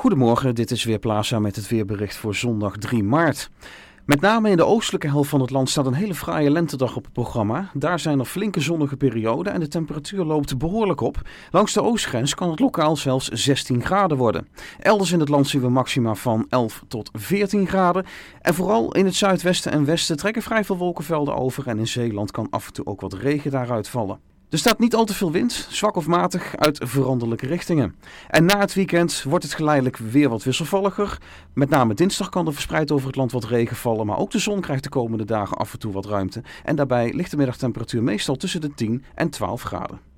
Goedemorgen, dit is weer Plaza met het weerbericht voor zondag 3 maart. Met name in de oostelijke helft van het land staat een hele fraaie lentedag op het programma. Daar zijn er flinke zonnige perioden en de temperatuur loopt behoorlijk op. Langs de oostgrens kan het lokaal zelfs 16 graden worden. Elders in het land zien we maxima van 11 tot 14 graden. En vooral in het zuidwesten en westen trekken vrij veel wolkenvelden over en in Zeeland kan af en toe ook wat regen daaruit vallen. Er staat niet al te veel wind, zwak of matig uit veranderlijke richtingen. En na het weekend wordt het geleidelijk weer wat wisselvalliger. Met name dinsdag kan er verspreid over het land wat regen vallen, maar ook de zon krijgt de komende dagen af en toe wat ruimte. En daarbij ligt de middagtemperatuur meestal tussen de 10 en 12 graden.